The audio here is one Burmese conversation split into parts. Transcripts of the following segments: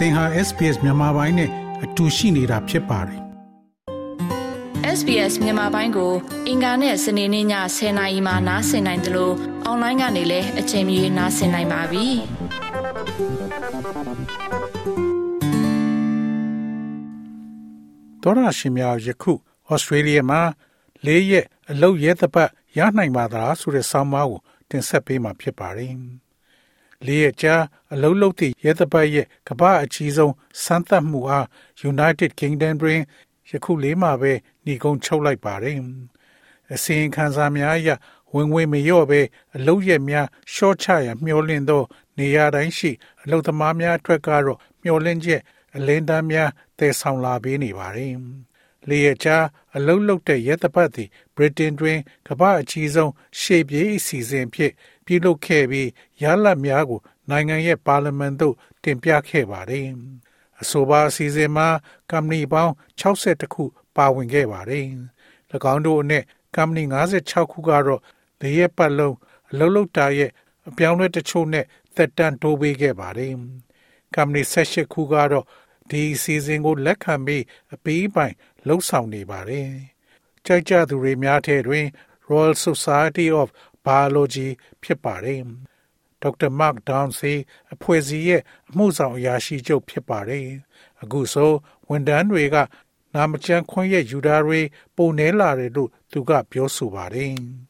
သင်ဟာ SPS မြန်မာပိုင်းနဲ့အတူရှိနေတာဖြစ်ပါတယ် SBS မြန်မာပိုင်းကို အင်ကာနဲ့စနေနေ့ည10:00နာရီမှနားဆင်နိုင်တယ်လို့အွန်လိုင်းကနေလည်းအချိန်မီနားဆင်နိုင်ပါပြီ။သောရရှင်များယခုဩစတြေးလျမှာလေးရက်အလုတ်ရဲသပတ်ရနိုင်ပါသလားဆိုတဲ့ဆောင်းပါးကိုတင်ဆက်ပေးမှာဖြစ်ပါတယ်။ လေးရက်ကြာအလုံးလုံးသည့်ရဲသပတ်ရဲ့ကမ္ဘာအကြီးဆုံးစမ်းသပ်မှုအား United Kingdom တွင်ယခုလေးမှာပဲညီကုန်းချုပ်လိုက်ပါတယ်။အစီရင်ခံစာများအရဝင်ဝင်မလျော့ပဲအလုံးရက်များရှော့ချရမျောလင့်သော နေရာတိုင်းရှိ အလုသမားများအတွက်ကတော့မျောလင့်ချက်အလင်းတန်းများတည်ဆောင်လာပေးနေပါတယ်။လေယာချာအလုံးလုံးတဲ့ရဲတပ်ပတ်သည်ဗြိတိန်တွင်ကမ္ဘာအကြီးဆုံးရှေ့ပြေးအစီအစဉ်ဖြင့် ပြုလုပ်ခဲ့ပြီးရလဒ်များကို နိုင်ငံရဲ့ပါလီမန်သို့တင်ပြခဲ့ပါတယ်။အဆိုပါအစီအစဉ်မှာကမ္ပဏီပေါင်း60ခုပါဝင်ခဲ့ပါတယ်။၎င်းတို့အနက်ကမ္ပဏီ56ခုကတော့လေရက်ပတ်လုံးအလုံးလုံးတာရဲ့အပြောင်းလဲတချို့နဲ့သက်တမ်းတိုးပေးခဲ့ပါတယ်။ကမ္ပဏီ18ခုကတော့ဒီအစီအစဉ်ကိုလက်ခံပြီးအပေးပိုင်လှုပ်ဆောင်နေပါတယ်။ကြိုက်ကြသူတွေများထဲတွင် Royal Society of Biology ဖြစ်ပါတယ်။ဒေါက်တာမတ်ဒေါန်စီအဖွဲ့အစည်းရဲ့အမှုဆောင်အရာရှိချုပ်ဖြစ်ပါတယ်။အခုဆိုဝန်ထမ်းတွေကနာမကျန်းခွင့်ရဲ့ယူတာတွေပုံနေလာတယ်လို့သူကပြောဆိုပါတယ်။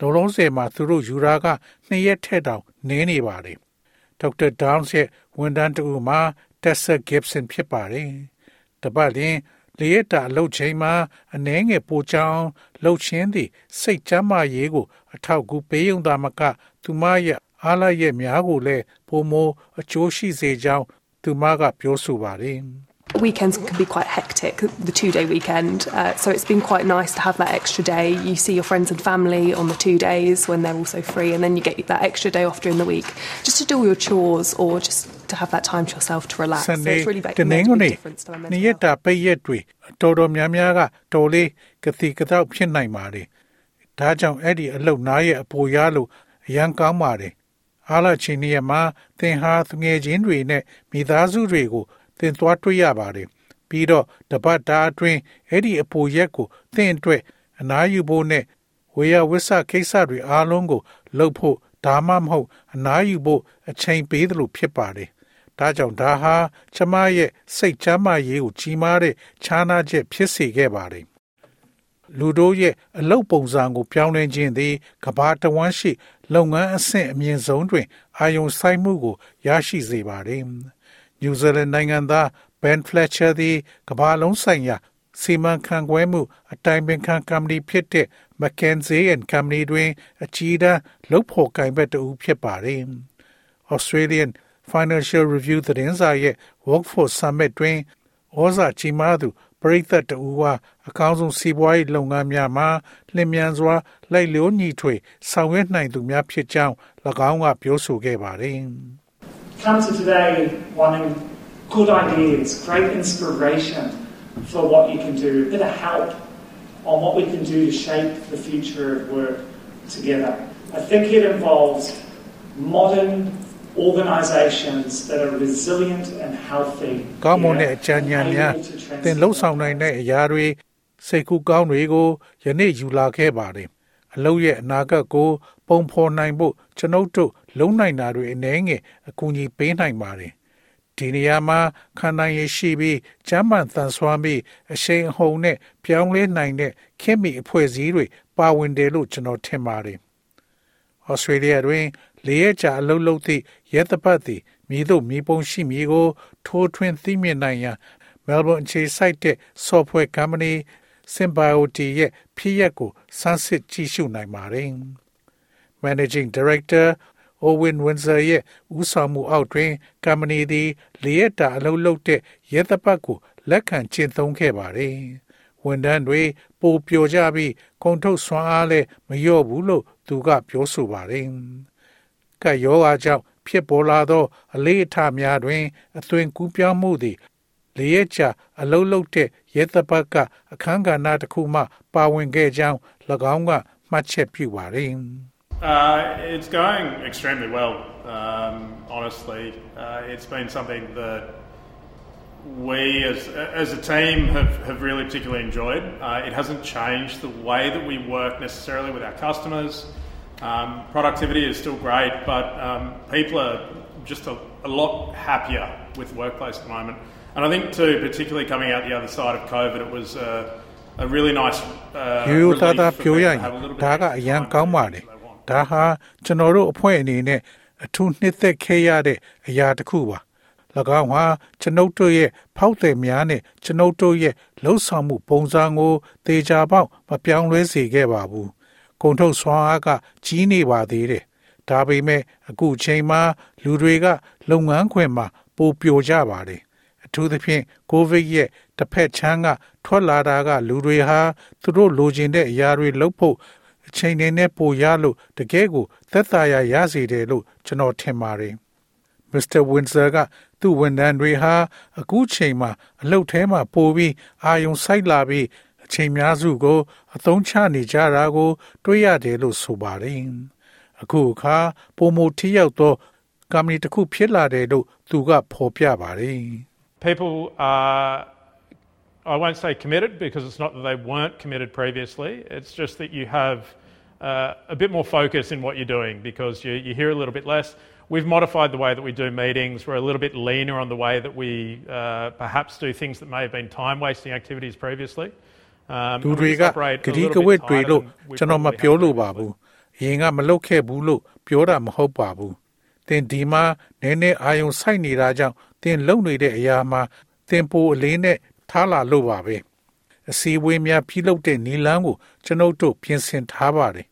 လုံးလုံးစဲမှာသူတို့ယူရာကနှစ်ရက်ထက်တောင်နင်းနေပါတယ်ဒေါက်တာဒေါင်းစ်ရဲ့ဝန်ထမ်းတူမှာတက်ဆာဂစ်ဆန်ဖြစ်ပါတယ်တပတ်ရင်လေရတာလှုပ်ချိန်မှာအနှဲငယ်ပိုချောင်းလှုပ်ချင်းသည်စိတ်ချမ်းသာရေးကို အထောက်အကူပေးုံသာမက သူမရဲ့အားလရဲ့များကိုလည်းပုံမအကျိုးရှိစေကြောင်းသူမကပြောဆိုပါတယ်။ Weekends can be quite hectic, the two day weekend. Uh, so it's been quite nice to have that extra day. You see your friends and family on the two days when they're also free, and then you get that extra day off during the week just to do all your chores or just to have that time to yourself to relax. so it's really made a big difference to my mental health. ပိတ်ရက်တွေတော်တော်များများကတော်လေးကတိကတောက်ဖြစ်နိုင်ပါတယ်။ဒါကြောင့်အဲ့ဒီအလုတ်နားရဲ့အပေါ်ရလို့အရန်ကောင်းပါတယ်။အားလချင်းရဲ့မှာသင်ဟာငွေချင်းတွေနဲ့မိသားစုတွေကို သင်သွားတွေ့ရပါတယ်ပြီးတော့တပတ်တာအတွင်းအဲ့ဒီအပူရက်ကိုသင်အတွက်အနားယူဖို့နဲ့ဝေယဝစ္စကိစ္စတွေအားလုံးကိုလှုပ်ဖို့ဒါမှမဟုတ်အနားယူဖို့အချိန်ပေးသလိုဖြစ်ပါတယ်ဒါကြောင့်ဒါဟာကျမရဲ့စိတ်ချမ်းသာရေးကိုကြီးမားတဲ့ခြားနာချက်ဖြစ်စေခဲ့ပါတယ်လူတို့ရဲ့အလုပ်ပုံစံကိုပြောင်းလဲခြင်းသည်ကဘာတဝမ်းရှိ လုပ်ငန်းအဆင့်အမြင့်ဆုံးတွင် အာယုံစိုက်မှုကိုရရှိစေပါတယ်။ နယူးဇီလန်နိုင်ငံသား Ben Fletcher သည်ကမ္ဘာလုံးဆိုင်ရာစီမံခန့်ခွဲမှုအတိုင်ပင်ခံကုမ္ပဏီဖြစ်တဲ့ McKinsey and Company တွင် အကြီးတန်းလုပ်ဖော်ကိုင်ဘက်တူဖြစ်ပါတယ်။ Australian Financial Review သတင်းစာရဲ့ Workforce Summit တွင်ဩဇာကြီးမားသူပရိသတ်တူဟာအကောင်းဆုံးစီးပွားရေးလုပ်ငန်းများမှာလျင်မြန်စွာလိုက်လျောညီထွေဆောင်ရွက်နိုင်သူများဖြစ်ကြောင်း၎င်းကပြောဆိုခဲ့ပါတယ်။ come to today wanting good ideas, great inspiration for what you can do, a bit of help on what we can do to shape the future of work together. I think it involves modern organizations that are resilient and healthy. ကောင်းမွန်တဲ့အကြံဉာဏ်များသင်လှုပ်ဆောင်နိုင်တဲ့အရာတွေစိတ်ကူးကောင်းတွေကိုယနေ့ယူလာခဲ့ပါတယ်။အလုံးရဲ့အနာဂတ်ကိုပုံဖော်နိုင်ဖို့ကျွန်ုပ်တို့ လုံနိုင်တာတွေအနေငယ်အကူအညီပေးနိုင်ပါတယ်ဒီနေရာမှာခန္ဓာရည်ရှိပြီးကျမ်းမှန်သန်စွမ်းပြီးအရှိန်အဟုန်နဲ့ပြောင်းလဲနိုင်တဲ့ခင်မီအဖွဲ့အစည်းတွေပါဝင်တယ်လို့ကျွန်တော်ထင်ပါတယ်။ဩစတြေးလျတွင်လေးရကြအလုပ်လုပ်သည့်ရဲတပ်ပတ်သည်မိတို့မိပုံရှိမည်ကို ထိုးထွင်းသိမြင်နိုင်ရန် Melbourne အခြေစိုက်တဲ့ software company Symbiote ရဲ့ဖြစ်ရပ်ကိုစမ်းစစ်ကြည့်ရှုနိုင်ပါတယ်။ Managing Director Owen Windsor ရဲ့ဦးဆောင်မှုအောက်တွင်ကုမ္ပဏီသည်လေးရက်တာအလုပ်လုပ်တဲ့ရဲတပ်ပတ်ကိုလက်ခံကျင့်သုံးခဲ့ပါတယ်ဝန်ထမ်းတွေပိုပျော်ကြပြီးကုန်ထုတ်စွမ်းအားလည်းမလျော့ဘူးလို့သူကပြောဆိုပါတယ်။ကပ်ရောဂါကြောင့်ဖြစ်ပေါ်လာသော အလေးအထားများတွင် အသွင်ကူးပြောင်းမှုသည်လေရချအလုံးလုံးတဲ့ရဲတပ်ပတ်ကအခန်းကဏ္ဍတစ်ခုမှ ပါဝင်ခဲ့ကြောင်း၎င်းကမှတ်ချက်ပြုပါတယ်။ Uh, it's going extremely well, um, honestly. Uh, it's been something that we as, as a team have, have really particularly enjoyed. Uh, it hasn't changed the way that we work necessarily with our customers. Um, productivity is still great, but um, people are just a, a lot happier with workplace at the moment. And I think, too, particularly coming out the other side of COVID, it was a, a really nice. Uh, ဒါဟာကျွန်တော်တို့အဖွဲ့အနေနဲ့အထူးနှစ်သက်ခဲ့ရတဲ့အရာတစ်ခုပါ၎င်းဟာကျွန်ုပ်တို့ရဲ့ဖောက်သည်များနဲ့ကျွန်ုပ်တို့ရဲ့လှုပ်ဆောင်မှုပုံစံကိုသေချာပေါက်မပြောင်းလဲစေခဲ့ပါဘူး။ကုန်ထုတ်စွမ်းအားကကြီးနေပါသေးတယ်။ဒါပေမဲ့အခုချိန်မှာလူတွေကလုပ်ငန်းခွင်မှာပိုပြိုကြပါတယ်။အထူးသဖြင့်ကိုဗစ်ရဲ့တစ်ဖက်ချမ်းကထွက်လာတာကလူတွေဟာသူတို့လိုချင်တဲ့အရာတွေလုပ်ဖို့ အချိန်နဲ့ပိုရလို့တကယ်ကိုသက်သာရရစေတယ်လို့ကျွန်တော်ထင်ပါတယ်။ Mr. Windsor ကသူ့ဝန်ထမ်းတွေဟာအခုချိန်မှာအလုတ်ထဲမှာပိုပြီးအာယုံစိုက်လာပြီးအချိန်များစုကို အသုံးချနေကြတာကို တွေ့ရတယ်လို့ဆိုပါတယ်။အခုအခါပုံမထိရောက်သောကမ္ဘာတစ်ခုဖြစ်လာတယ်လို့သူကဖော်ပြပါတယ် People are I won't say committed because it's not that they weren't committed previously. It's just that you have uh, a bit more focus in what you're doing because you, you hear a little bit less. We've modified the way that we do meetings. We're a little bit leaner on the way that we uh, perhaps do things that may have been time wasting activities previously. လူတွေကဂတိကဝတ်တွေလို့ကျွန်တော်မပြောလို့ပါဘူး။ရင်ကမလုတ်ခဲ့ဘူးလို့ပြောတာမဟုတ်ပါဘူး။သင်ဒီမှာနည်းနည်းအာယုံစိုက်နေတာကြောင့်သင်လုံနေတဲ့အရာမှာသင်ပိုအလေးနဲ့ထားလာလို့ပါပဲ။အစည်းအဝေးများပြုလုပ်တဲ့နီလန်းကိုကျွန်ုပ်တို့ပြင်ဆင်ထားပါတယ်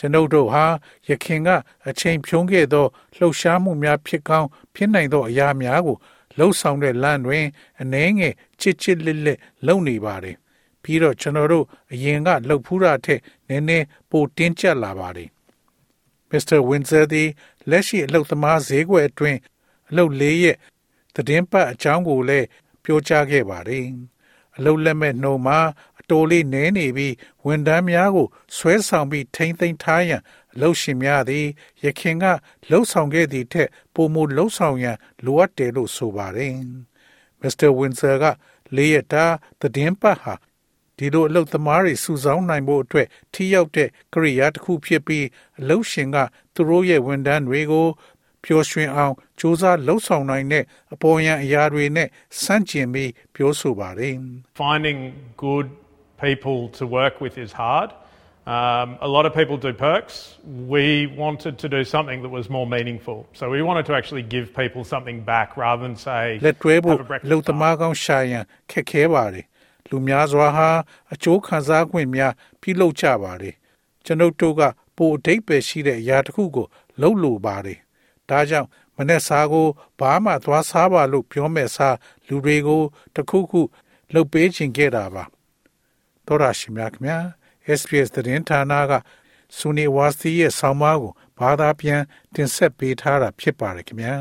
ကျွန်ုပ်တို့ဟာယခင်ကအချိန်ဖြုံးခဲ့သောလှုပ်ရှားမှုများဖြစ်ကောင်းဖြစ်နိုင်သောအရာများကိုလှုပ်ဆောင်တဲ့လမ်းတွင်အနှဲငယ်ချစ်ချစ်လက်လက်လုပ်နေပါတယ်။ပြီးတော့ကျွန်တော်တို့အရင်ကလှုပ်ဖူးတာထက်နည်းနည်းပိုတင်းကျပ်လာပါတယ်။ Mr. Windsor သည်လက်ရှိအလုပ်သမားဈေးကွက်အတွင်းအလုပ်လေးရဲ့သတင်းပတ်အကြောင်းကိုလည်းပြောကြားခဲ့ပါတယ်။အလုပ်လက်မဲ့နှုံမှာ တိုလေးနည်းနေပြီးဝန်ထမ်းများကိုဆွဲဆောင်ပြီးထိမ့်သိမ်းထားရန်အလုပ်ရှင်များသည်ရခင်ကလှုပ်ဆောင်ခဲ့သည့်ထက်ပိုမိုလှုပ်ဆောင်ရန်လိုအပ်တယ်လို့ဆိုပါတယ်။ Mr. Windsor ကလေးရတာသတင်းပတ်ဟာဒီလိုအလုပ်သမားတွေစုဆောင်းနိုင်ဖို့အတွက်ထိရောက်တဲ့ကရိယာတစ်ခုဖြစ်ပြီးအလုပ်ရှင်ကသူတို့ရဲ့ဝန်ထမ်းတွေကိုပျော်ရွှင်အောင်စူးစမ်းလှုပ်ဆောင်နိုင်တဲ့အပေါ်ယံအရာတွေနဲ့စန့်ကျင်ပြီးပြောဆိုပါတယ် Finding good people to work with is hard. Um, a lot of people do perks. We wanted to do something that was more meaningful. So we wanted to actually give people something back rather than say လက်တွဲဖို့လုံသမားကောင်းရှာရန်ခက်ခဲပါတယ်။လူများစွာဟာအကျိုးခံစား권များပြုလုပ်ကြပါတယ်။ကျွန်ုပ်တို့ကပိုအဓိပ္ပာယ်ရှိတဲ့အရာတစ်ခုကိုလှုပ်လိုပါတယ်။ဒါကြောင့်မနေ့စားကိုဘာမှသွားစားပါလို့ပြောမဲ့စားလူတွေကိုတခုခုလှုပ်ပေးခြင်းခဲ့တာပါ။ တော်ရရှိမြခင်ဗျာ SPS သတင်းဌာနကဆူနီဝါစီရဲ့ဆောင်းပါးကိုဘာသာပြန်တင်ဆက်ပေးထားတာဖြစ်ပါတယ်ခင်ဗျာ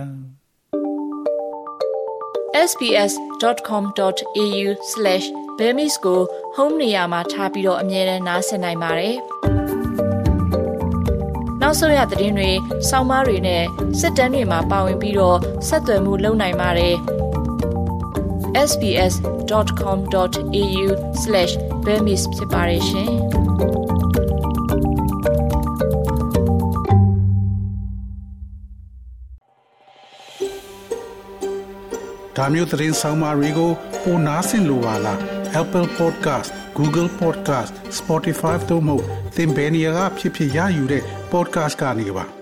sbs.com.au/bemis ကို home နေရာမှာထားပြီးတော့အမြဲတမ်းနှာစင်နိုင်ပါတယ်။နောက်ဆုံးရသတင်းတွေ၊ဆောင်းပါးတွေနဲ့စစ်တမ်းတွေမှာပါဝင်ပြီးတော့ဆက်သွယ်မှုလုပ်နိုင်ပါတယ်။ sbs.com.au/bemis ဖြစ်ပါတယ်ရှင်။ဒါမျိုးသတင်းဆောင်မတွေကိုပိုနားဆင်လိုပါလား Apple Podcast Google Podcast Spotify တို့မှာသင်ပင်ရာဖြစ်ဖြစ်ရယူတဲ့ podcast ကနေပါ